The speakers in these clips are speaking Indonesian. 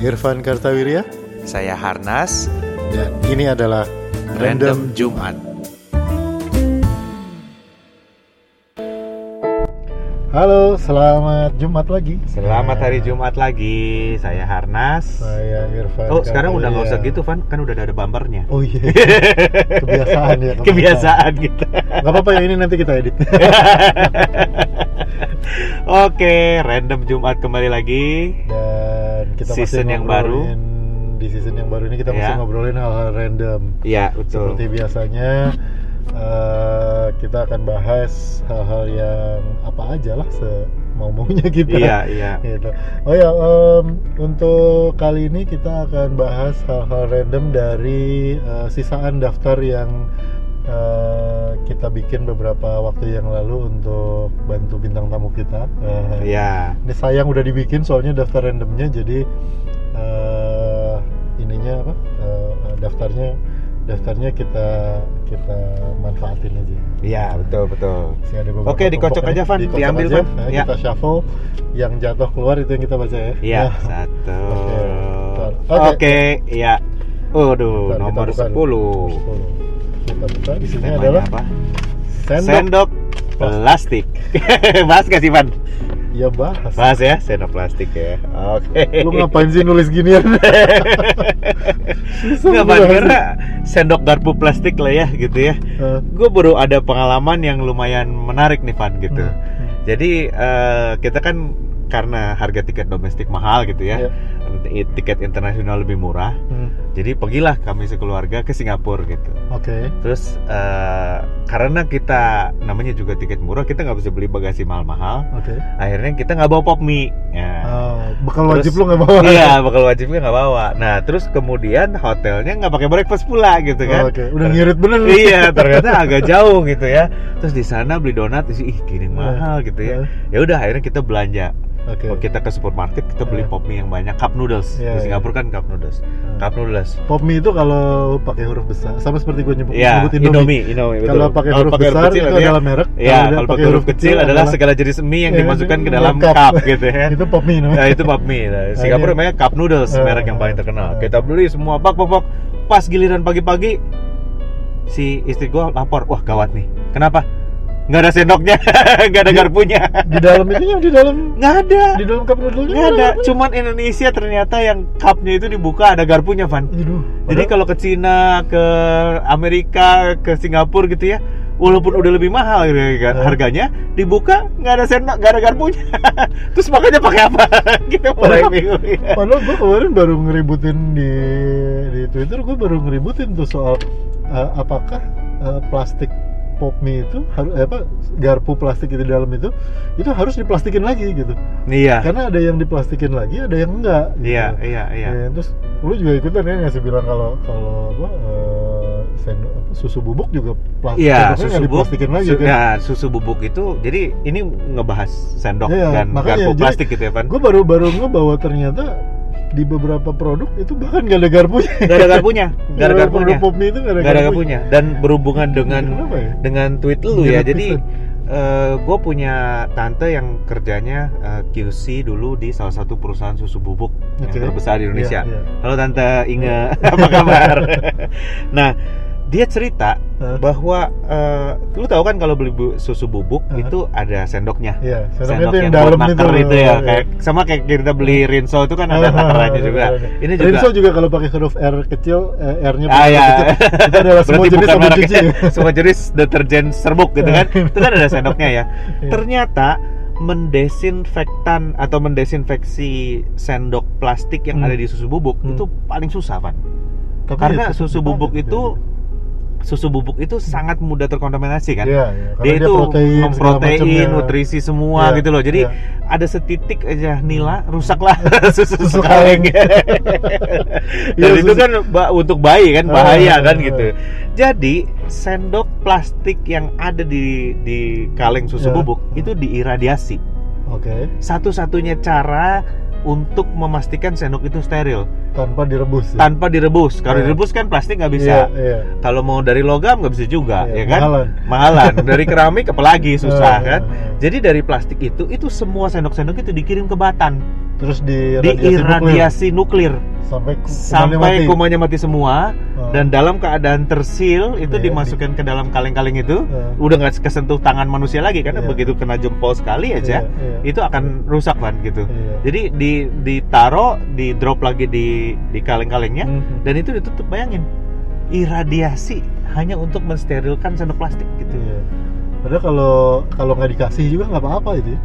Irfan Kartawirya Saya Harnas, dan ini adalah Random Jumat. Halo, selamat Jumat lagi. Selamat hari Jumat lagi. Saya Harnas. Saya Irfan. Oh, sekarang udah nggak usah gitu, Van. Kan udah ada bumpernya. Oh iya. Kebiasaan ya. Kebiasaan gitu. Gak apa-apa ya ini nanti kita edit. Oke, Random Jumat kembali lagi. Dan kita masih Season yang baru. Di season yang baru ini kita masih Ya. ngobrolin hal-hal random. Iya, betul. Seperti biasanya eh, kita akan bahas hal-hal yang apa aja lah semau maunya kita. Iya, iya. Gitu. Oh ya, em, untuk kali ini kita akan bahas hal-hal random dari eh, sisaan daftar yang eh, kita bikin beberapa waktu yang lalu untuk bantu bintang tamu kita. Eh, Iya. Ini sayang udah dibikin soalnya daftar randomnya jadi eh, ininya apa? eh, daftarnya daftarnya kita kita manfaatin aja. Iya, betul, betul. Oke, dikocok aja, ini. Van. Dikocok Diambil, aja. Van. Nah, Ya. Kita shuffle, yang jatuh keluar itu yang kita baca ya. Iya, Nah, satu. Oke. Oke, Oke. iya. Waduh, nomor buka 10. dulu. 10. Kita buka di sini adalah apa? sendok. Sendok plastik. Bahas gak sih, Van? Ya bahas. Bahas ya, sendok plastik ya. Oke. Lu ngapain sih nulis ginian? Susah Nggak, Van, banget. karena sendok garpu plastik lah ya gitu ya. Eh, Gue baru ada pengalaman yang lumayan menarik nih Van gitu. Hmm, hmm. Jadi eh, kita kan karena harga tiket domestik mahal gitu ya, i- tiket internasional lebih murah. hmm, Jadi pergilah kami sekeluarga ke Singapura gitu. Oke. Terus eh, karena kita namanya juga tiket murah, kita nggak bisa beli bagasi mahal-mahal. Oke. Akhirnya kita nggak bawa pop mie. Ya. Oh, bekal Terus- wajib lu nggak bawa? Iya, bakal wajibnya nggak bawa. Nah, terus kemudian hotelnya nggak pakai breakfast pula gitu Oh, kan. Oke, udah ngirit bener. iya, ternyata agak jauh gitu ya. Terus di sana beli donat, ih gini mahal gitu ya. Ya udah akhirnya kita belanja. Oke. Oh, kita ke supermarket, kita beli Iya. pop mie yang banyak, cup noodles. Iya, di Singapura kan cup noodles. Hmm. Cup noodles. Pop mie itu kalau pakai huruf besar, sama seperti gue nyebut, Iya, nyebut Indomie, Indomie. betul. Kalau pakai huruf pakai besar itu artinya- adalah merek. Iya, kalau pakai huruf kecil adalah segala jenis mie yang Iya, dimasukkan ke itu dalam cup. cup gitu ya. itu pop mie namanya. Nah, itu pop mie. Nah, Singapura ini- namanya cup noodles, Eh, merek yang paling terkenal. Kita beli semua bak bak bak. Pas giliran pagi-pagi si istri gua lapor, wah gawat nih. Kenapa? Nggak ada sendoknya, nggak ada Di- garpunya. Di dalam itunya di dalam Nggak ada. di dalam cup noodle Nggak ada. Cuman Indonesia ternyata yang cupnya itu dibuka ada garpunya, Van. Aduh. Jadi kalau ke Cina, ke Amerika, ke Singapura gitu ya, walaupun udah lebih mahal gitu kan Eh. harganya, dibuka nggak ada sendok, nggak ada garpunya. Terus makanya pakai apa? Kita mulai Padahal- bingung. ya. Padahal gue kemarin baru ngeributin di di Twitter gue baru ngeributin tuh soal eh, apakah eh, plastik pop mie itu harus eh, apa garpu plastik itu di dalam itu itu harus diplastikin lagi gitu. Iya. Karena ada yang diplastikin lagi, ada yang enggak. gitu. Iya, iya, iya. Ya, terus lu juga ikutan ya ngasih bilang kalau kalau apa sendok apa, susu bubuk juga plastik Iya, sendoknya susu bubuk. diplastikin lagi su- kan. Nah, susu bubuk itu jadi ini ngebahas sendok Iya, dan makanya, garpu jadi plastik gitu ya, Van. Gue baru baru nge bahwa ternyata di beberapa produk itu bahkan gak ada garpunya. Gak ada garpunya, gak ada garpunya. Produk pop mie itu gak ada Gak ada garpunya dan berhubungan dengan ya? dengan tweet lu ya. Jadi pisan. gue punya tante yang kerjanya eh, QC dulu di salah satu perusahaan susu bubuk Oke. yang terbesar di Indonesia. Iya, iya. Halo tante Inge, apa kabar? nah, dia cerita Hah? bahwa eh, lu tahu kan kalau beli bu- susu bubuk Hah? itu ada sendoknya. Iya, sendoknya Sendok itu yang buat dalam itu. itu ya, Iya. kayak sama kayak kita beli rinso itu kan ada Ah, nakerannya juga. Ini juga Rinso juga kalau pakai huruf R kecil, eh, R-nya Ah ya, kecil, itu adalah semua jenis sabun cuci. ya. semua jenis deterjen serbuk gitu kan, itu kan ada sendoknya ya. Iya. Ternyata mendesinfektan atau mendesinfeksi sendok plastik yang Hmm. ada di susu bubuk Hmm. itu paling susah kan, Tapi karena ya, susu bubuk ada, itu susu bubuk itu sangat mudah terkontaminasi kan. Iya, iya, karena Dia itu protein, protein, nutrisi semua Iya, gitu loh. Jadi iya. ada setitik aja nila rusaklah susu Susu kaleng. Iya, Dan itu susu- kan untuk bayi kan bahaya Ah, kan ah, gitu. Jadi sendok plastik yang ada di di kaleng susu Iya. bubuk itu diiradiasi. Oke. Satu-satunya cara untuk memastikan sendok itu steril tanpa direbus ya? tanpa direbus. Kalau Iya. direbus kan plastik nggak bisa. iya. Kalau mau dari logam nggak bisa juga, Iya, ya kan? mahalan. Mahalan. Dari keramik apalagi susah Eh, kan. eh. Jadi dari plastik itu itu semua sendok-sendok itu dikirim ke Batan, terus di diiradiasi nuklir sampai ku- kumannya sampai mati. kumanya mati semua Oh. dan dalam keadaan tersil itu Iya, dimasukkan ke dalam kaleng-kaleng itu Eh. udah nggak kesentuh tangan manusia lagi karena Iya. begitu kena jempol sekali aja Iya, iya. itu akan rusak kan gitu. Iya. Jadi di ditaro, di drop lagi di di kaleng-kalengnya Mhm. dan itu ditutup bayangin iradiasi hanya untuk mensterilkan sendok plastik gitu. Iya. Padahal kalau kalau nggak dikasih juga nggak apa-apa itu. ya.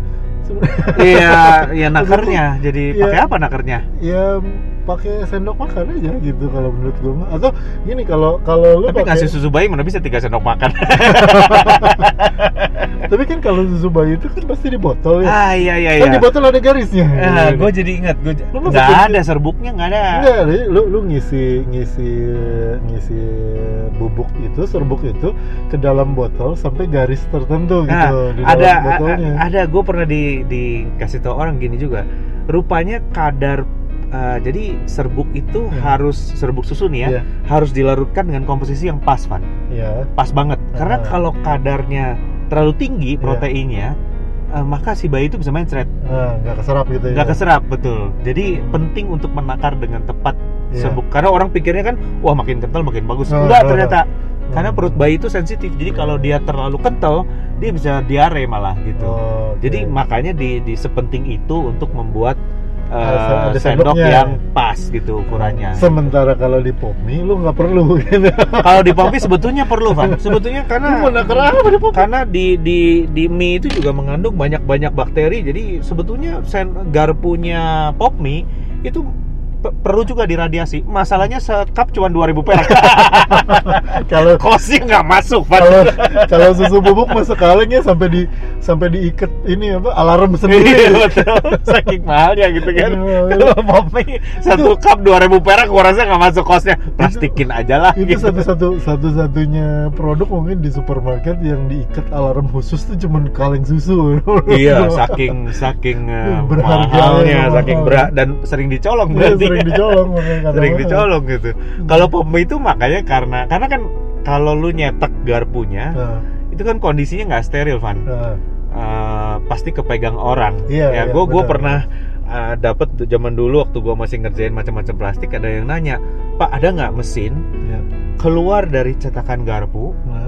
Iya, ya nakernya. Jadi Iya. pakai apa nakernya? ya pakai sendok makan aja gitu kalau menurut gue. Atau gini kalau kalau lu Tapi pakai ngasih susu bayi mana bisa tiga sendok makan? tapi kan kalau susu bayi itu kan pasti di botol ya. ah iya iya Kan iya. di botol ada garisnya. Ah, gue jadi ingat, gue nggak ada serbuknya nggak ada. Enggak, Ri. lu lu ngisi ngisi ngisi bubuk itu serbuk itu ke dalam botol sampai garis tertentu Nah, gitu di dalam ada a- botolnya. ada gue pernah di dikasih tahu orang gini juga. Rupanya kadar uh, jadi serbuk itu Hmm. harus serbuk susu nih ya, Iya. harus dilarutkan dengan komposisi yang pas, Van. ya. Pas banget. Karena Ah. kalau kadarnya terlalu tinggi Iya. proteinnya, uh, maka si bayi itu bisa mencret, Nah, nggak keserap gitu ya. nggak keserap betul. Jadi penting untuk menakar dengan tepat Iya. serbuk. Karena orang pikirnya kan, wah makin kental makin bagus. Ah, Enggak ah, ternyata. Hmm. Karena perut bayi itu sensitif. Jadi kalau dia terlalu kental, dia bisa diare malah gitu. Oh, oke. Jadi makanya di, di sepenting itu untuk membuat uh, Ada- sendok sendoknya. yang pas gitu ukurannya. Sementara kalau di Popmi lu nggak perlu gitu. Kalau di pompi sebetulnya perlu, Van. Sebetulnya karena di Popmi? karena di di di mie itu juga mengandung banyak-banyak bakteri. Jadi sebetulnya sen garpunya pop mie itu perlu juga diradiasi. Masalahnya sekap cuma 2000 perak. Kalau Kosnya nggak masuk, kalau kalau susu bubuk masuk kalengnya sampai di sampai diikat ini apa alarm Iya sendiri. betul, saking mahalnya gitu kan. Iya, iya. Kalau satu cup 2000 perak, gua rasa nggak masuk kosnya. Plastikin aja lah. itu gitu. satu-satu satu-satunya produk mungkin di supermarket yang diikat alarm khusus tuh cuman kaleng susu. Iya, saking saking eh, Berharga, mahalnya, ya, saking berat dan sering dicolong Iya, berarti. Sering dicolong sering dicolong gitu. Kalau pop mie itu makanya karena karena kan kalau lu nyetek garpunya Nah, itu kan kondisinya nggak steril, Van. nah, Eh, pasti kepegang orang. Iya, ya, gue gue benar. pernah eh, dapet zaman dulu waktu gue masih ngerjain macam-macam plastik ada yang nanya, Pak ada nggak mesin iya. keluar dari cetakan garpu? Nah,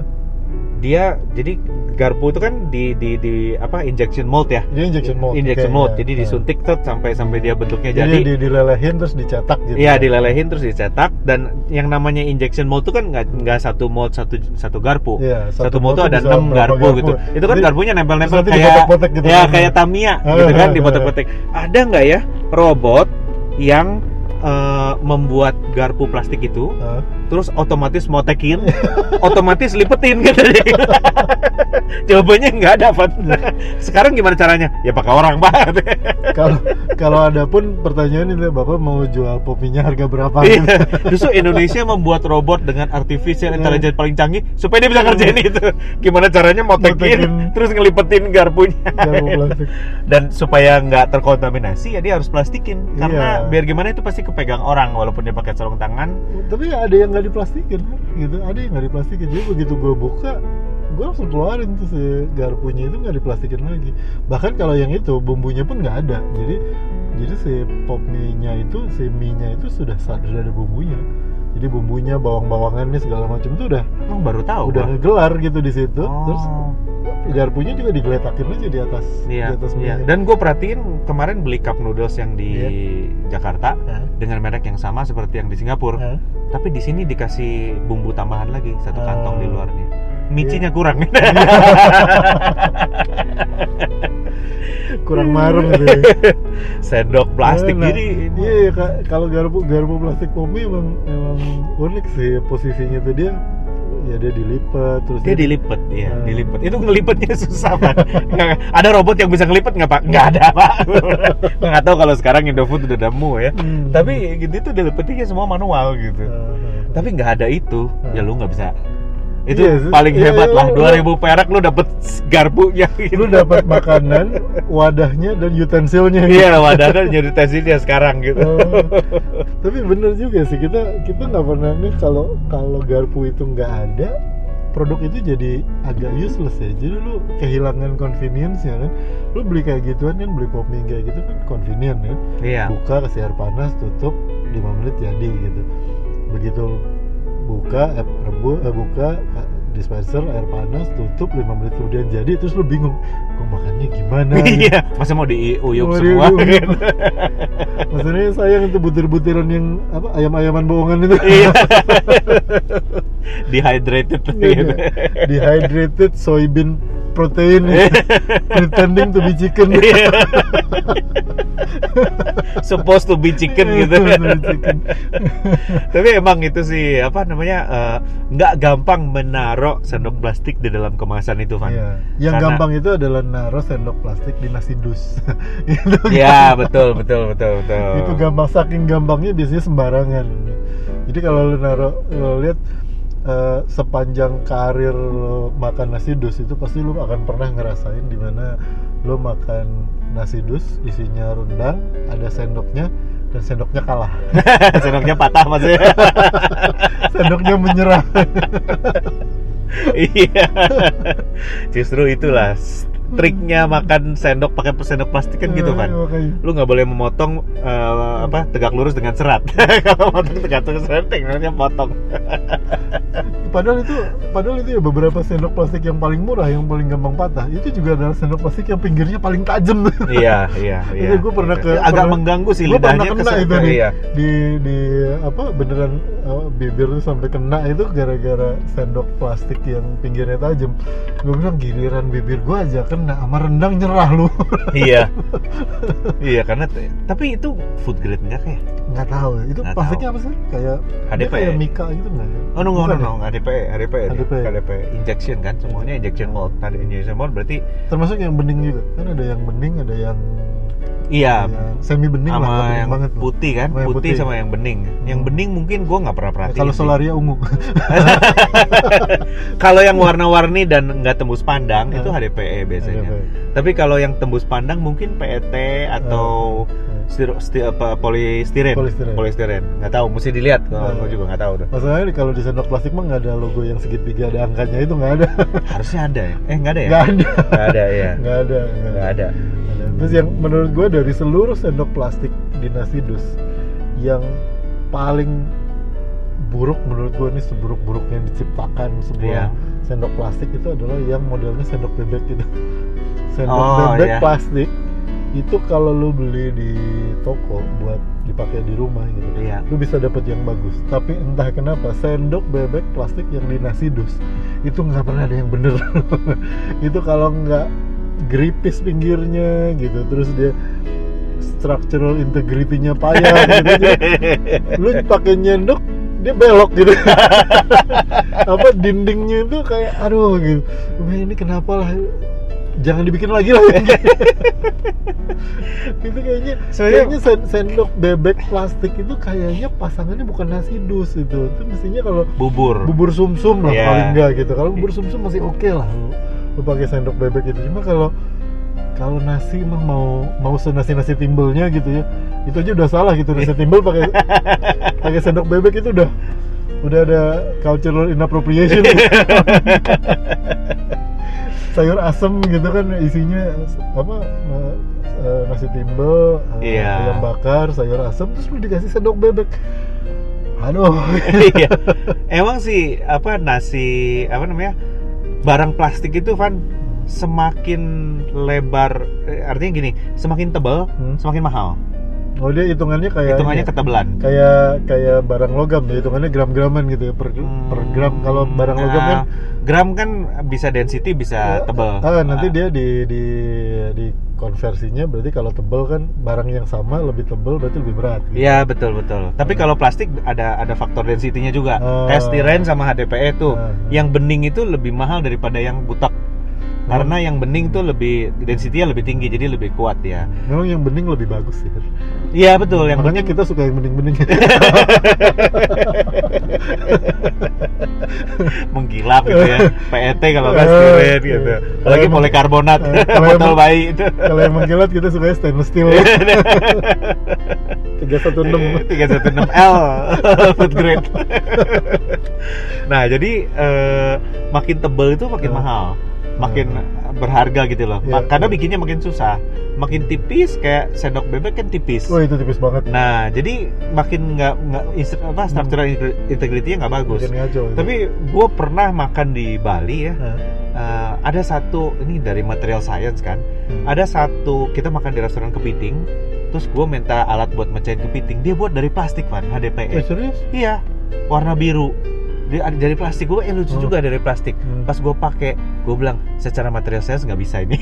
Dia jadi garpu itu kan di di di apa injection mold ya? Dia injection mold. Injection mold. iya. Jadi Nah. disuntik tuh sampai sampai dia bentuknya Jadi, jadi. di, dilelehin terus dicetak gitu. Iya dilelehin terus dicetak dan yang namanya injection mold itu kan nggak nggak satu mold satu satu garpu. Iya, Satu, mold mold tuh ada 6 berapa garpu, gitu. Itu kan Jadi, garpunya nempel-nempel kayak gitu ya kan. kayak Tamiya gitu kan dipotek-potek. Ada nggak ya robot yang eh, membuat garpu plastik itu Nah, terus otomatis motekin, otomatis lipetin gitu. Jawabannya nggak ada, Pak. Sekarang gimana caranya? Ya pakai orang banget. kalau kalau ada pun pertanyaan itu Bapak mau jual popinya harga berapa? Iya. Justru Indonesia membuat robot dengan artificial intelligence paling canggih supaya dia bisa ngerjain itu. Gimana caranya motekin, Motekin. terus ngelipetin garpunya. Dan supaya nggak terkontaminasi ya dia harus plastikin karena Iya. biar gimana itu pasti kepegang orang walaupun dia pakai sarung tangan. Tapi ada yang nggak diplastikin, gitu. Ada yang nggak diplastikin. Jadi begitu gue buka, gue langsung keluarin tuh si garpunya itu nggak diplastikin lagi. Bahkan kalau yang itu bumbunya pun nggak ada. Jadi jadi si pop mie-nya itu, si mie-nya itu sudah sudah ada bumbunya. Jadi bumbunya, bawang-bawangannya segala macam itu udah Oh, baru tahu. udah gua. ngegelar gitu di situ. Terus Oh. garpunya juga digeletakin aja di atas Iya, di atas iya. mie Dan gue perhatiin kemarin beli cup noodles yang di Iya. Jakarta Hah? dengan merek yang sama seperti yang di Singapura. Hah? Tapi di sini dikasih bumbu tambahan lagi satu kantong Oh. di luarnya. Iya. Micinya kurang. kurang marem gitu ya. Sendok plastik Nah, jadi ini- iya iya, kalau garpu garpu plastik pomi emang emang unik sih posisinya tuh dia ya dia dilipat terus dia dilipet ya, Hmm. dilipet. Itu ngelipetnya susah pak. Ada robot yang bisa ngelipet nggak pak? Nggak ada pak. nggak tahu kalau sekarang Indofood udah nemu ya. Hmm. Tapi gitu itu dilipetnya semua manual gitu. Ah, Tapi nggak ada itu, Hmm. ya lu nggak bisa Itu Iya, sih. paling Iya, hebat iya, lah. iya. 2000 perak lu dapet garpunya gitu. lu dapat makanan wadahnya dan utensilnya gitu. Iya, wadahnya jadi tesisnya sekarang gitu. Oh, tapi bener juga sih kita kita nggak pernah nih kalau kalau garpu itu nggak ada produk itu jadi agak useless ya jadi lu kehilangan convenience ya kan lu beli kayak gituan kan beli pop mie kayak gitu kan convenient kan Iya. buka kasih air panas tutup 5 menit jadi gitu begitu buka eh, eh, buka ka- dispenser air panas tutup 5 menit kemudian jadi terus lu bingung makannya gimana. Iya, masa mau diuyup Mau semua gitu. Maksudnya sayang itu butir-butiran yang apa ayam-ayaman bohongan itu. Iya. Dehydrated gitu. Dehydrated soybean protein pretending to be chicken. Iya. Supposed to be chicken gitu. Tapi emang itu sih apa namanya eh, nggak gampang menaruh sendok plastik di dalam kemasan itu, Van. Iya. Yang Karena- gampang itu adalah naruh sendok plastik di nasi dus. itu Ya, betul, betul, betul, betul. itu gampang saking gampangnya biasanya sembarangan jadi kalau lu naruh lu lihat eh, sepanjang karir lo makan nasi dus itu pasti lu akan pernah ngerasain di mana lo makan nasi dus isinya rendang ada sendoknya dan sendoknya kalah Sendoknya patah maksudnya. sendoknya menyerah iya. Justru itulah triknya makan sendok pakai sendok plastik kan gitu, makanya. lu nggak boleh memotong eh, apa tegak lurus dengan serat. Kalau motong tegak lurus serat tinggalnya potong. Padahal itu padahal itu ya beberapa sendok plastik yang paling murah yang paling gampang patah. Itu juga adalah sendok plastik yang pinggirnya paling tajam. Iya iya iya. gua pernah ke- agak pernah- mengganggu sih Gua pernah lidahnya kena itu nih. iya. Di di apa beneran eh, bibir tuh sampai kena itu gara-gara sendok plastik yang pinggirnya tajam. Gue bilang giliran bibir gua aja kena sama rendang nyerah lu iya iya karena tapi itu food grade enggak kayak nggak tahu itu Nggak plastiknya apa sih kayak HDP. kayak mika gitu nggak Oh no, no, Bukan no, ya? HDP, HDP, HDP. HDP, injection kan, semuanya injection mold. Ada injection mold berarti termasuk yang bening juga kan ada yang bening ada yang iya yang semi bening lah sama bening yang banget putih kan, Sama yang putih, putih. sama yang bening. Yang Hmm. bening mungkin gua nggak pernah perhatiin. kalau sih. solaria ungu kalau yang warna-warni dan nggak tembus pandang itu Eh. HDPE biasanya. HDPE. Tapi kalau yang tembus pandang mungkin PET atau Eh. Stiro, sti- apa polistiren. Polistiren. Polistiren. Nggak tahu, mesti dilihat. Kalau gua juga nggak tahu tuh. masalahnya kalau di sendok plastik mah nggak ada logo yang segitiga ada angkanya itu nggak ada Harusnya ada ya? Eh nggak ada ya? nggak ada Nggak ada ya. nggak ada nggak ada. Ada. Terus yang menurut gue dari seluruh sendok plastik di nasi dus yang paling buruk menurut gue ini seburuk-buruknya diciptakan sebuah Iya. sendok plastik itu adalah yang modelnya sendok bebek gitu. Sendok Oh, bebek iya. plastik itu kalau lu beli di toko buat dipakai di rumah gitu, Iya. lu bisa dapet yang bagus. Tapi entah kenapa sendok bebek plastik yang di nasi dus itu nggak pernah ada yang bener. itu kalau nggak gripis pinggirnya gitu, terus dia structural integrity-nya payah gitu. Jadi, lu pakai nyendok dia belok gitu apa dindingnya itu kayak aduh gitu ini kenapa lah jangan dibikin lagi lah itu kayaknya Soalnya- kayaknya sen- sendok bebek plastik itu kayaknya pasangannya bukan nasi dus itu. Itu mestinya kalau Bubur. bubur sumsum lah Iya. paling enggak gitu. Kalau bubur sumsum masih oke lah lu, lu pakai sendok bebek itu. Cuma kalau kalau nasi mah mau mau senasi nasi timbelnya gitu ya itu aja udah salah gitu. Nasi timbel pakai pakai sendok bebek itu udah udah ada cultural inappropriation sayur asem gitu kan isinya apa eh, eh, nasi timbel eh, Iya. ayam bakar sayur asem terus lu dikasih sendok bebek aduh Iya. Emang sih apa nasi apa namanya barang plastik itu Van semakin lebar eh, artinya gini semakin tebal Hmm. semakin mahal oh dia hitungannya kayak hitungannya ini ya, ketebalan kayak kayak barang logam ya hitungannya gram-graman gitu ya per, per gram kalau barang logam kan Nah, gram kan bisa density bisa tebal ah, nanti dia di di di konversinya berarti kalau tebal kan barang yang sama lebih tebal berarti lebih berat gitu. Iya betul betul. Tapi kalau plastik ada ada faktor density-nya juga. Oh. Kayak stiren sama HDPE tuh. Ah. Yang bening itu lebih mahal daripada yang butak. Karena yang bening tuh lebih density-nya lebih tinggi jadi lebih kuat ya. Memang yang bening lebih bagus sih. Iya betul yang makanya bening. kita suka yang bening-bening. Menggilap gitu ya PET kalau nggak Eh, spirit gitu. iya. apalagi polikarbonat eh, kalau botol bayi itu. kalau yang mengkilat kita suka stainless steel. 316 316 L food grade. nah, jadi eh, makin tebel itu makin mahal, makin berharga gitu loh. Ma- Karena bikinnya makin susah. Makin tipis kayak sendok bebek kan tipis. Wah itu tipis banget Nah, jadi makin nggak nggak apa structural integrity-nya nggak bagus. Tapi gue pernah makan di Bali ya. Nah, eh, ada satu ini dari material science kan. hmm. Ada satu kita makan di restoran kepiting. Terus gue minta alat buat mecahin kepiting. Dia buat dari plastik kan, HDPE. Eh, serius? Iya, warna biru. Ada dari plastik. Gue eh lucu Hmm. juga dari plastik. Hmm. Pas gue pakai, gue bilang secara material saya nggak bisa ini.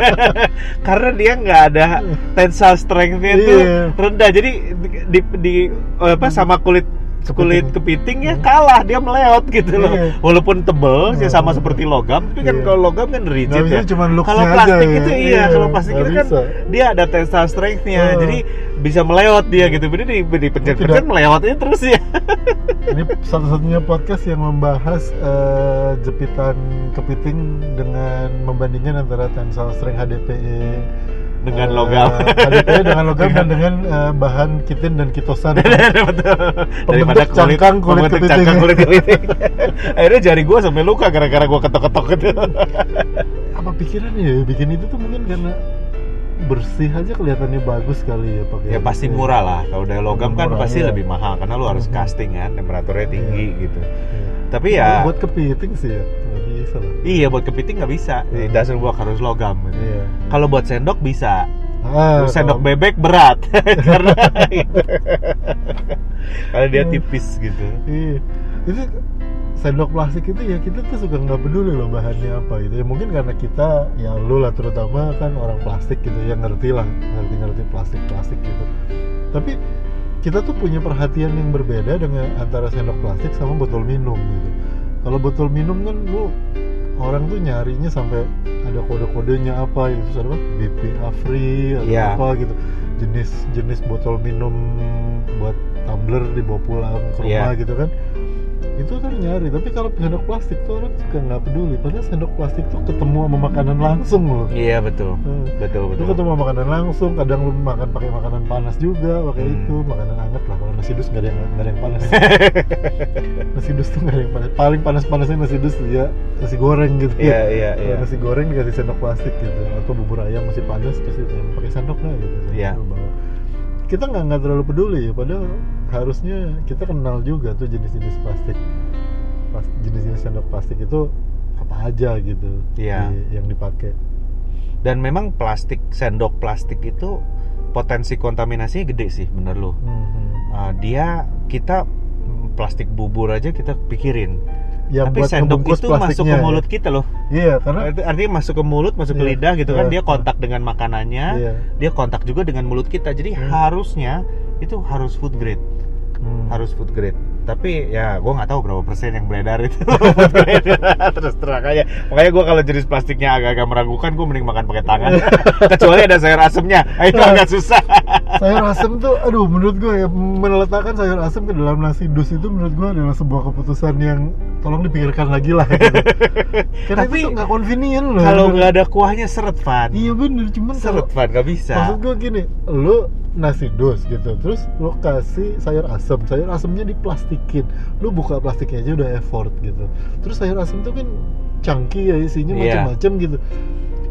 Karena dia nggak ada tensile strength-nya itu Iya. rendah. Jadi di, di, di- apa sama kulit kulit kepitingnya Hmm. kalah dia meleot gitu loh. Iya. Walaupun tebel, sih sama Hmm. seperti logam, tapi kan Iya. kalau logam kan rigid bisa ya. Kalau aja plastik ya. itu iya, Iya, kalau plastik itu kan bisa. dia ada tensile strength-nya. Hmm. Jadi bisa meleot dia gitu. Jadi di, di pencet-pencet melewatnya terus ya. Ini satu-satunya podcast yang membahas eh, jepitan kepiting dengan membandingkan antara tensile strength HDPE Dengan eh, logam. HDPE dengan logam dan dengan eh, bahan kitin dan kitosan. Betul. Daripada Pembentuk cangkang kulit kepiting. cangkang kulit. Akhirnya jari gua sampai luka gara-gara gua ketok-ketok gitu. Apa pikirannya ya bikin itu tuh mungkin karena bersih aja kelihatannya bagus kali ya pakai. ya pasti HDPE. murah lah. Kalau dari logam kan pasti iya. lebih mahal karena lu harus Mhm. casting kan, temperaturnya tinggi gitu. Iya. Tapi ya buat kepiting sih ya bisa lah. iya buat kepiting nggak bisa. It doesn't work harus logam. gitu. Iya. Kalau buat sendok bisa. Ah, sendok kalau- bebek berat karena karena dia Hmm. tipis gitu. Iya. Itu sendok plastik itu ya kita tuh suka nggak peduli loh bahannya apa gitu ya mungkin karena kita ya lu lah terutama kan orang plastik gitu ya ngerti lah ngerti-ngerti plastik plastik gitu tapi kita tuh punya perhatian yang berbeda dengan antara sendok plastik sama botol minum gitu kalau botol minum kan lu orang tuh nyarinya sampai ada kode-kodenya apa gitu apa BPA free atau Iya. apa gitu jenis jenis botol minum buat tumbler dibawa pulang ke rumah Iya. gitu kan itu kan nyari tapi kalau sendok plastik tuh orang suka nggak peduli padahal sendok plastik tuh ketemu sama makanan langsung loh Iya betul. Hmm. Betul betul. ketemu sama makanan langsung, kadang lu makan pakai makanan panas juga, pakai Hmm. itu makanan hangat lah. Kalau nasi dus nggak ada yang nggak ada yang panas. nasi dus tuh nggak ada yang panas. Paling panas-panasnya nasi dus ya nasi goreng gitu. Iya iya iya. nasi goreng dikasih sendok plastik gitu, atau bubur ayam masih panas kasih pakai sendok lah gitu. Iya. Lu bawa. Kita nggak nggak terlalu peduli ya, padahal harusnya kita kenal juga tuh jenis-jenis plastik, jenis-jenis sendok plastik itu apa aja gitu Iya. di- yang dipakai. Dan memang plastik sendok plastik itu potensi kontaminasinya gede sih bener loh. Mhm. Uh, dia kita mm, plastik bubur aja kita pikirin. Yang Tapi buat sendok itu masuk ke ya. mulut kita loh. Iya, karena Arti- Artinya masuk ke mulut, masuk ke Iya, lidah gitu kan. iya. Dia kontak dengan makanannya, iya. dia kontak juga dengan mulut kita. Jadi Hmm. harusnya itu harus food grade. Hmm. harus food grade tapi ya gue nggak tahu berapa persen yang beredar itu. Terus terang aja. Makanya gue kalau jenis plastiknya agak-agak meragukan gue mending makan pakai tangan. Kecuali ada sayur asemnya. Itu agak susah. sayur asem tuh aduh menurut gue ya meletakkan sayur asem ke dalam nasi dus itu menurut gue adalah sebuah keputusan yang tolong dipikirkan lagi lah gitu. karena Tapi, itu nggak convenient loh. kalau nggak ada kuahnya seret Van. Iya bener cuman seret Van nggak bisa. maksud gue gini lu nasi dus gitu. Terus lu kasih sayur asem. Sayur asemnya diplastikin. Lu buka plastiknya aja udah effort gitu. Terus sayur asem tuh kan chunky ya isinya Iya. macam-macam gitu.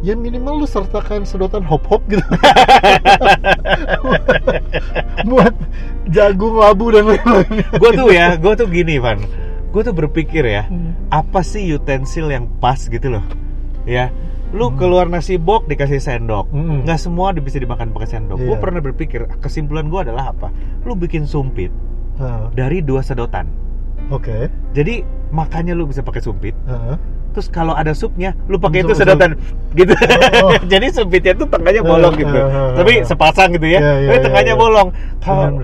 Ya minimal lu sertakan sedotan hop hop gitu. Buat jagung labu dan lain-lain. Gue tuh ya gue tuh gini Van. Gue tuh berpikir ya apa sih utensil yang pas gitu loh. Ya lu keluar nasi bok dikasih sendok. Mm-mm. nggak semua bisa dimakan pakai sendok. Gue Iya. pernah berpikir kesimpulan gue adalah apa? Lu bikin sumpit Ah, dari dua sedotan. Oke. Jadi makannya lu bisa pakai sumpit. Ah, terus kalau ada supnya lu pakai itu sedotan gitu Oh. jadi sumpitnya tuh tengahnya bolong Eh, gitu eh, eh, tapi eh. sepasang gitu ya Iya, iya, tapi iya, tengahnya iya. bolong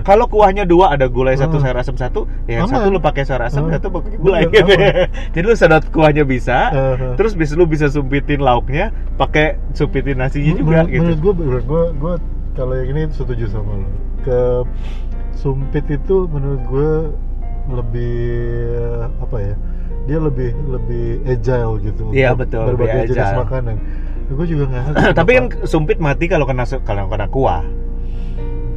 kalau kuahnya dua ada gulai satu Eh. sayur asam satu ya Aman. satu lu pakai sayur asam Eh. satu pakai gulai gitu aman. jadi lu sedot kuahnya bisa Eh, eh. terus bisa lu bisa sumpitin lauknya pakai sumpitin nasinya juga menurut, gitu menurut gue menurut gue gue kalau yang ini setuju sama lo ke sumpit itu menurut gue lebih apa ya dia lebih lebih agile gitu Iya, betul, berbagai jenis agile. makanan gue juga nggak tapi kan sumpit mati kalau kena kalau kena kuah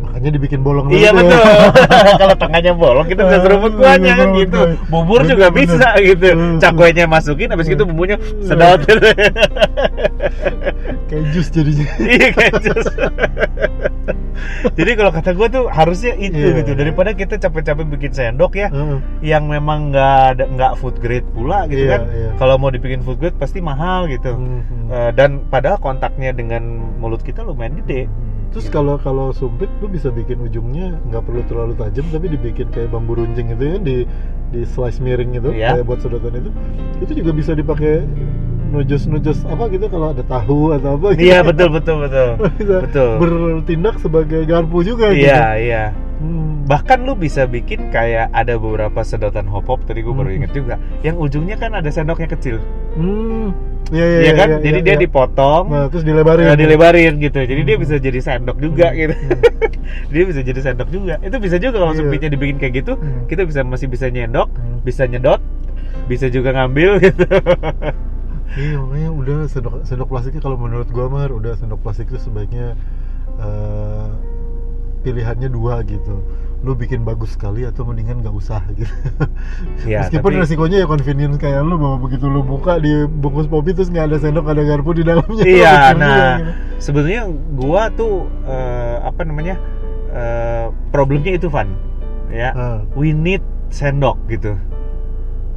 makanya dibikin bolong Iya dulu betul. Kalau tengahnya bolong kita bisa seruput kuahnya kan gitu. Bubur Bener, juga bener. bisa gitu. Cakwenya masukin habis itu bumbunya sedot kayak jus jadinya Iya kayak jus. Jadi kalau kata gue tuh harusnya itu Iya. gitu daripada kita capek-capek bikin sendok ya Heeh. yang memang nggak nggak food grade pula gitu Iya, kan. iya. Kalau mau dibikin food grade pasti mahal gitu. Mhm. Eh, dan padahal kontaknya dengan mulut kita lumayan gede. Terus kalau kalau sumpit lu bisa bikin ujungnya nggak perlu terlalu tajam tapi dibikin kayak bambu runcing gitu ya di di slice miring gitu Iya. kayak buat sedotan itu itu juga bisa dipakai nojos nojos apa gitu kalau ada tahu atau apa gitu. Iya betul betul betul. bisa betul. bertindak sebagai garpu juga Iya gitu. iya. Hmm. bahkan lu bisa bikin kayak ada beberapa sedotan hop hop tadi gue baru Hmm. inget juga yang ujungnya kan ada sendoknya kecil Hmm. Iya iya Iya kan iya, jadi iya, dia iya. dipotong Nah, terus dilebarin. nah, dilebarin gitu jadi dia Hmm. bisa jadi sendok juga Hmm. gitu Hmm. dia bisa jadi sendok juga itu bisa juga kalau Iya. sempitnya dibikin kayak gitu Hmm. kita bisa masih bisa nyendok Hmm. bisa nyedot bisa juga ngambil gitu Iya makanya udah sendok sendok plastiknya kalau menurut gua mah udah sendok plastik itu sebaiknya eh, pilihannya dua gitu. Lu bikin bagus sekali atau mendingan nggak usah gitu. ya Meskipun tapi resikonya ya convenience kayak lu bahwa begitu lu buka di bungkus kopi terus nggak ada sendok ada garpu di dalamnya. iya nah gitu. sebenarnya gua tuh eh, apa namanya eh, problemnya itu Van ya Ah, we need sendok gitu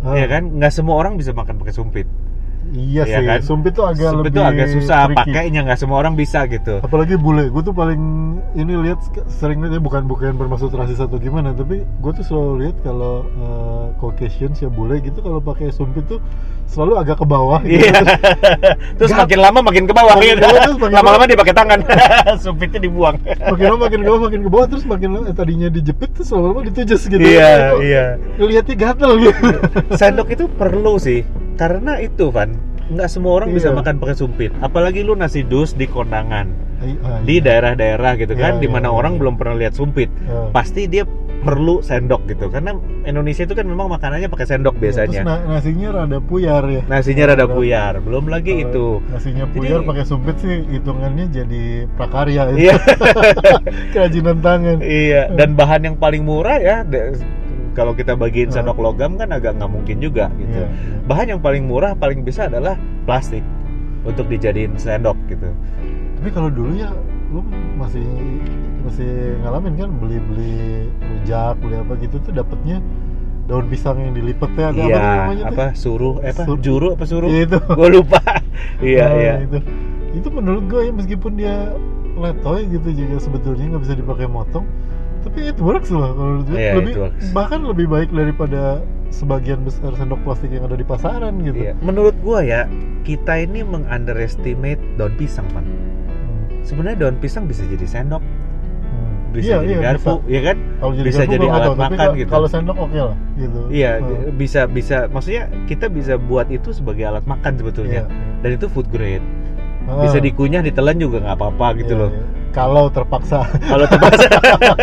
ya kan nggak semua orang bisa makan pakai sumpit Iya Iya sih. kan? Sumpit tuh agak sumpit lebih tuh agak susah tricky. pakainya nggak semua orang bisa gitu apalagi bule gue tuh paling ini lihat sering lihat ya, bukan bukan bermaksud rasis atau gimana tapi gue tuh selalu lihat kalau uh, Caucasians ya bule gitu kalau pakai sumpit tuh selalu agak ke bawah gitu. Iya. Terus Gap. makin lama makin ke bawah Makin gitu. bawah, terus Lama-lama dia pakai tangan. Sumpitnya dibuang. makin lama makin ke bawah makin ke bawah terus makin lama, eh, tadinya dijepit terus lama-lama ditujas gitu Iya, Kok iya. ngeliatnya gatel gitu Sendok itu perlu sih. Karena itu, Van. Nggak semua orang bisa Iya. makan pakai sumpit. Apalagi lu nasi dus di kondangan. Di iya. daerah-daerah gitu kan, Iya, di mana iya, orang iya. belum pernah lihat sumpit. Pasti dia perlu sendok gitu. Karena Indonesia itu kan memang makanannya pakai sendok Iya, terus biasanya. na- nasinya rada puyar ya Nasinya rada buyar. Belum lagi Kalau itu. nasinya Jadi- puyar pakai sumpit sih hitungannya jadi prakarya itu. Iya. kerajinan tangan Iya, dan bahan yang paling murah ya kalau kita bagiin Ah. sendok logam kan agak nggak mungkin juga gitu. Iya. Bahan yang paling murah paling bisa adalah plastik untuk dijadiin sendok gitu. tapi kalau dulu ya lu masih masih ngalamin kan beli beli rujak beli apa gitu tuh dapatnya daun pisang yang dilipet ya ada iya, apa namanya tuh? apa suruh eh apa Sur- juru apa suruh? Iya, itu. Gue lupa. iya, Nah, iya. itu itu menurut gue ya meskipun dia letoy gitu juga sebetulnya nggak bisa dipakai motong tapi it works loh kalau menurut gue Iya, lebih bahkan lebih baik daripada sebagian besar sendok plastik yang ada di pasaran gitu Iya. Menurut gua ya, kita ini mengunderestimate daun pisang, Pan. Hmm. Sebenarnya daun pisang bisa jadi sendok, Hmm. bisa Iya, jadi iya, garpu, bisa. ya kan? Kalau jadi Bisa garpu jadi alat tahu, makan gitu. Kalau sendok oke lah, gitu. Iya, Hmm. bisa bisa maksudnya kita bisa buat itu sebagai alat makan sebetulnya. Iya. Dan itu food grade. Ah, Bisa dikunyah, ditelan juga nggak apa-apa gitu iya, loh. iya. Kalau terpaksa, Kalau terpaksa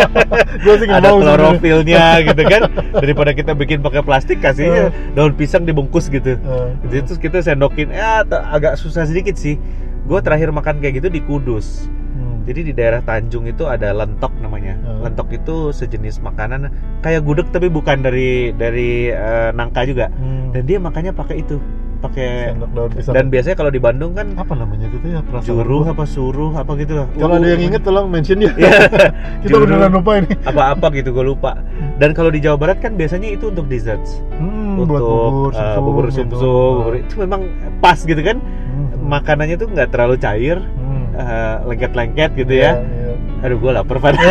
gue sih nggak ada mau klorofilnya gitu kan, daripada kita bikin pakai plastik kasihnya daun pisang dibungkus gitu. Eh, Jadi terus kita sendokin, ya agak susah sedikit sih. Gue terakhir makan kayak gitu di Kudus. hmm. Jadi di daerah Tanjung itu ada lentok namanya. Hmm. Lentok itu sejenis makanan kayak gudeg tapi bukan dari dari eh, nangka juga. Hmm. Dan dia makannya pakai itu, pakai sendok daun pisang. dan biasanya kalau di Bandung kan apa namanya itu ya perasaan juruh apa suruh apa gitu lah. Kalau ada yang inget tolong mention ya. Kita Juruh. beneran lupa ini. apa-apa gitu gue lupa. Dan kalau di Jawa Barat kan biasanya itu untuk desserts. Hmm, untuk buat bubur, sumsum, bubur gitu. sumsum, bubur itu memang pas gitu kan. Hmm. Makanannya tuh nggak terlalu cair, Hmm. eh, lengket-lengket gitu Iya, ya. iya. Aduh gue lapar Van.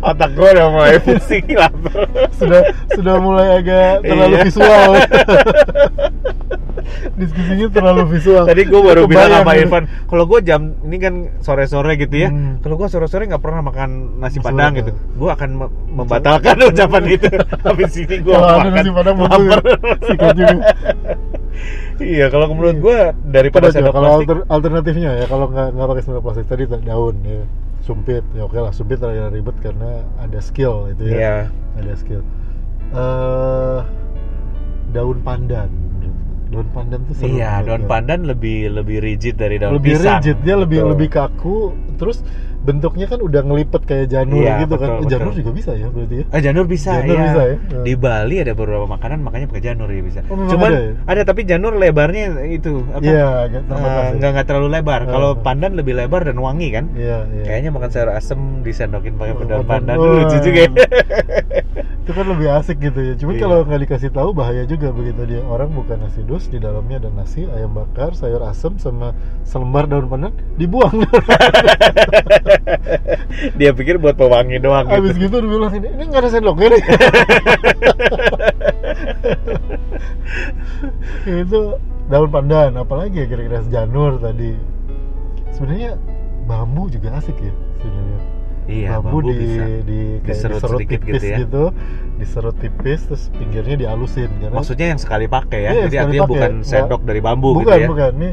otak gue udah mulai pusing lapar sudah sudah mulai agak terlalu Iya. visual diskusinya terlalu visual. Tadi gue baru bilang sama gitu. Irfan kalau gue jam ini kan sore sore gitu ya. Hmm. kalau gue sore sore nggak pernah makan nasi Nasi padang gitu. Gue akan me- membatalkan ucapan itu. Habis ini gue makan nasi padang lapar. sikat juga. Iya kalau menurut gue daripada sendok kalau alter- alternatifnya ya kalau nggak nggak pakai sendok plastik tadi daun ya. Sumpit ya oke lah sumpit agak ribet karena ada skill itu ya. Iya. ada skill. Eh daun pandan daun pandan tuh seru Iya, daun pandan lebih lebih rigid dari daun lebih pisang. rigid dia lebih Betul. lebih kaku terus bentuknya kan udah ngelipet kayak janur Iya, gitu kan betul, janur betul. juga bisa ya berarti ya Ah, janur bisa Janur ya. bisa ya? Di Bali ada beberapa makanan makanya pakai janur ya bisa. Oh, Cuman ada ada, ya? tapi janur lebarnya itu apa? iya agak ya. nggak nggak terlalu lebar. Eh. Kalau pandan lebih lebar dan wangi kan. iya iya Kayaknya makan sayur asem disendokin pakai Oh, daun pandan. pandan Oh. lucu juga. ya. itu kan lebih asik gitu ya cuman Iya. kalau nggak dikasih tahu bahaya juga begitu dia orang bukan nasi dus di dalamnya ada nasi ayam bakar sayur asem sama selembar daun pandan dibuang Dia pikir buat pewangi doang gitu. gitu dia bilang ini ini nggak ada sendoknya nih itu daun pandan apalagi ya kira-kira janur tadi sebenarnya bambu juga asik ya sebenarnya Iya, bambu, bambu di, bisa. di kayak Diserut diserut sedikit tipis gitu gitu, ya. diserut tipis terus pinggirnya dialusin karena Maksudnya yang sekali pakai ya. Iya, Jadi artinya pakai. bukan Nggak- sendok dari bambu bukan gitu ya. bukan ini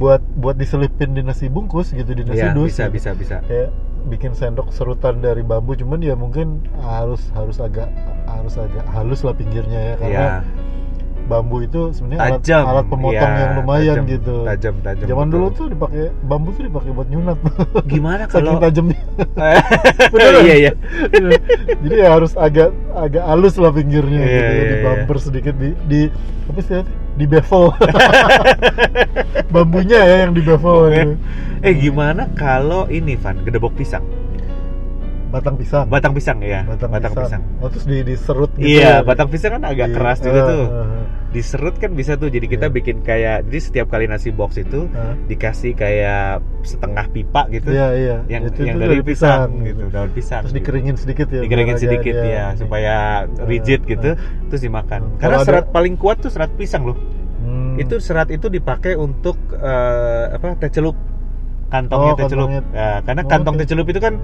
buat buat diselipin di nasi bungkus gitu di nasi Iya, dus bisa gitu. bisa bisa. kayak bikin sendok serutan dari bambu cuman ya mungkin harus harus agak harus agak halus lah pinggirnya ya karena Iya. Bambu itu sebenarnya alat, alat pemotong Iya, yang lumayan tajam, gitu Tajam, tajam. zaman betul. dulu tuh dipakai bambu tuh dipakai buat nyunat Gimana saking kalau tajamnya Beneran? Iya iya. jadi ya harus agak agak halus lah pinggirnya Iya, gitu ya, iya, di iya. bumper sedikit di di apa sih di bevel bambunya ya yang di bevel gitu. Eh gimana kalau ini Van, gedebok pisang? Batang pisang Batang pisang ya, batang, pisang. oh terus di diserut gitu Iya, ya? batang pisang kan agak Di- keras juga eh, tuh. eh, Diserut kan bisa tuh. Jadi kita Iya. bikin kayak jadi setiap kali nasi box itu eh. dikasih kayak setengah pipa gitu. iya iya Yang Itu- yang itu dari pisang, gitu, daun pisang. terus gitu. dikeringin sedikit ya dikeringin sedikit dia- ya supaya rigid gitu terus dimakan karena Kalau ada- serat paling kuat tuh serat pisang loh Hmm. itu serat itu dipakai untuk eh, apa teh celup kantongnya Oh, teh celup kantongnya. Ya, karena Oh, kantong oke. teh celup itu kan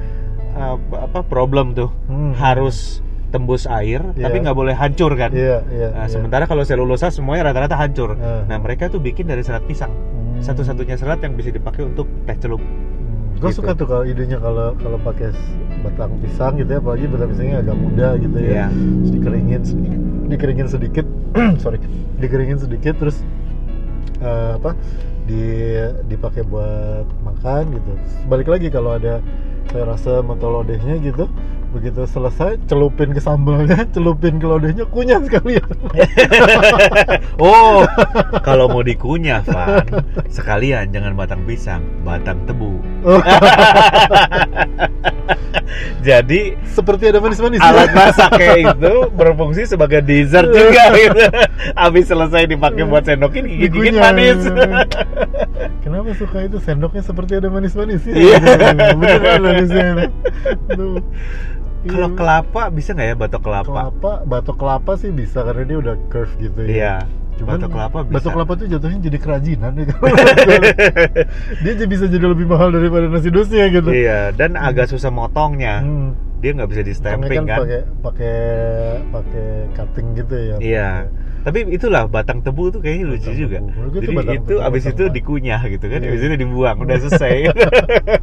eh, apa problem tuh Hmm. harus tembus air Iya. tapi nggak boleh hancur kan iya iya Nah, iya. sementara kalau selulosa semuanya rata-rata hancur Eh. nah mereka tuh bikin dari serat pisang Hmm. satu-satunya serat yang bisa dipakai untuk teh celup gue Gitu. suka tuh kalau idenya kalau kalau pakai batang pisang gitu ya apalagi batang pisangnya agak muda gitu ya Iya. terus dikeringin sedikit dikeringin sedikit sorry dikeringin sedikit terus eh, apa di dipakai buat makan gitu balik lagi kalau ada asem atau lodehnya gitu begitu selesai celupin ke sambalnya celupin ke lodehnya kunyah sekalian Oh, kalau mau dikunyah, Van, sekalian jangan batang pisang, batang tebu. Jadi seperti ada manis-manis alat masak kayak itu berfungsi sebagai dessert juga gitu. Habis selesai dipakai buat sendokin gigit-gigit manis. Kenapa suka itu sendoknya seperti ada manis-manis ya? Iya. Beneran Tuh. Kalau kelapa bisa nggak ya batok kelapa? kelapa, batok kelapa sih bisa karena dia udah curve gitu ya. Iya. Cuman batok kelapa bisa. Batok kelapa tuh jatuhnya jadi kerajinan ya. dia jadi bisa jadi lebih mahal daripada nasi dusnya gitu. Iya, dan agak susah motongnya. Hmm. Dia nggak bisa di Karena stamping kan. pakai pakai pakai cutting gitu ya. Iya. Tapi itulah batang tebu tuh kayaknya lucu Batang juga. tebu. Jadi itu batang itu abis batang itu tebu. dikunyah gitu kan, Iya. abis itu dibuang, udah selesai.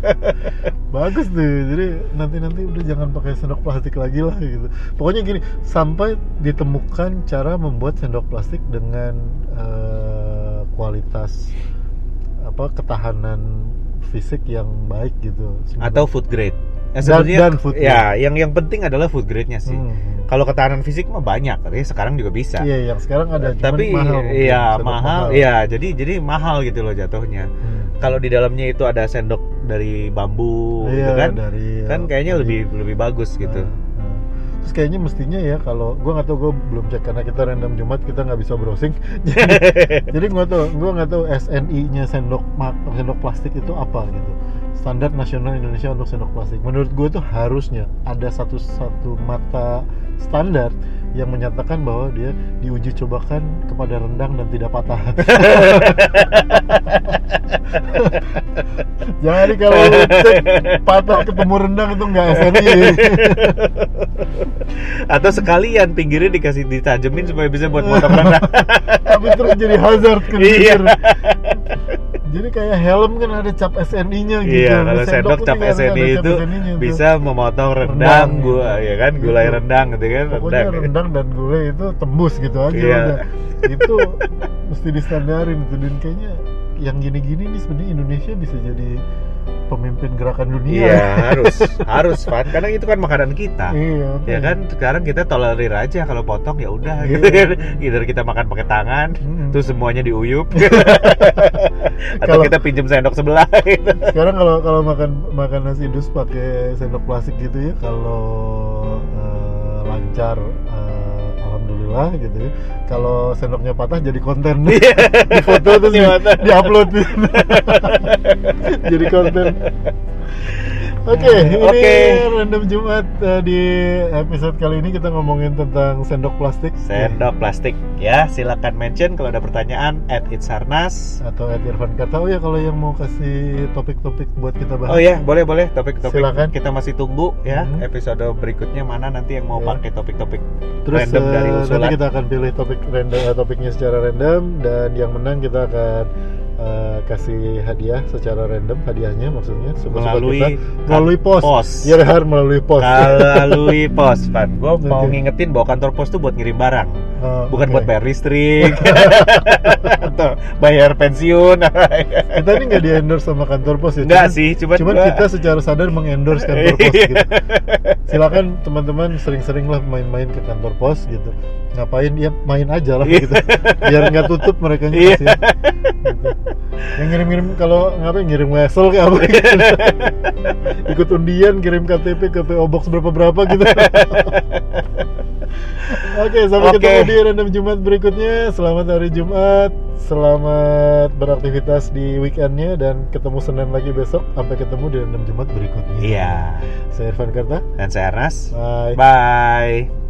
Bagus tuh. Jadi nanti-nanti udah jangan pakai sendok plastik lagi lah gitu. Pokoknya gini, sampai ditemukan cara membuat sendok plastik dengan eh, kualitas apa ketahanan fisik yang baik gitu. Atau food grade. Ya, Dan- dan food ya, yang yang penting adalah food grade-nya sih. Hmm. Kalau ketahanan fisik mah banyak, artinya sekarang juga bisa. Iya, yang sekarang ada Tapi mahal. iya sendok mahal, iya jadi jadi mahal gitu loh jatuhnya. Hmm. Kalau di dalamnya itu ada sendok dari bambu gitu Iya, kan, dari kan kayaknya dari- lebih lebih bagus gitu. Nah. Terus kayaknya mestinya ya kalau gue nggak tahu gue belum cek karena kita random Jumat kita nggak bisa browsing. Jadi jadi gue tahu gue nggak tahu SNI nya sendok sendok plastik itu apa gitu. Standar nasional Indonesia untuk sendok plastik. Menurut gue tuh harusnya ada satu satu mata standar yang menyatakan bahwa dia diuji cobakan kepada rendang dan tidak patah jadi kalau cek patah ketemu rendang itu nggak SNI Atau sekalian pinggirnya dikasih ditajemin supaya bisa buat motong rendang. tapi terus jadi hazard kan Iya. jadi kayak helm kan ada cap SNI nya gitu Iya, kalau sendok cap SNI cap itu SNI-nya tuh. bisa memotong rendang, Rendang, gua gitu. ya kan, gulai Gitu. rendang gitu kan, pokoknya rendang. rendang dan gulai itu tembus gitu aja Iya. udah itu mesti distandarin itu dan kayaknya yang gini-gini nih sebenarnya Indonesia bisa jadi pemimpin gerakan dunia Iya, harus, harus Van, karena itu kan makanan kita. iya Ya kan, sekarang kita tolerir aja kalau potong ya udah Iya. gitu kan. Either kita makan pakai tangan, Mm-mm. terus semuanya diuyup. Atau Kalau- kita pinjem sendok sebelah gitu. sekarang kalau kalau makan makan nasi dus pakai sendok plastik gitu ya kalau eh, lancar eh, alhamdulillah gitu ya. Kalau sendoknya patah jadi konten. Di foto terus di, Di upload jadi konten Oke, ini Oke. random Jumat eh, di episode kali ini kita ngomongin tentang sendok plastik Sendok plastik ya, silakan mention kalau ada pertanyaan at itsarnas. atau at Irfan Karta. Oh ya kalau yang mau kasih topik-topik buat kita bahas. Oh ya, boleh boleh topik-topik Silakan. kita masih tunggu ya Hmm. episode berikutnya mana nanti yang mau Ya. pakai topik-topik Terus random dari eh, usulan. nanti kita akan pilih topik random eh, topiknya secara random dan yang menang kita akan eh, kasih hadiah secara random hadiahnya maksudnya suka-suka melalui kita melalui pos. pos. Ya Har, melalui pos. melalui pos, Pan. Gue mau Oke. ngingetin bahwa kantor pos tuh buat ngirim barang, Oh, bukan oke. buat bayar listrik atau bayar pensiun. Kita ini nggak di endorse sama kantor pos ya. Enggak sih, cuman, Cuman gua- kita secara sadar mengendorse kantor pos gitu. Silakan teman-teman sering-sering lah main-main ke kantor pos gitu. Ngapain ya main aja lah gitu. Biar nggak tutup mereka Iya. gitu. Yang ngirim-ngirim kalau ngapain ngirim wesel kayak apa gitu. Ikut undian kirim KTP ke PO Box berapa-berapa gitu. Oke, sampai Oke. ketemu di random Jumat berikutnya. Selamat hari Jumat. Selamat beraktivitas di weekendnya dan ketemu Senin lagi besok. Sampai ketemu di random Jumat berikutnya. Iya. Saya Irfan Karta. Dan saya Ernest. Bye. Bye.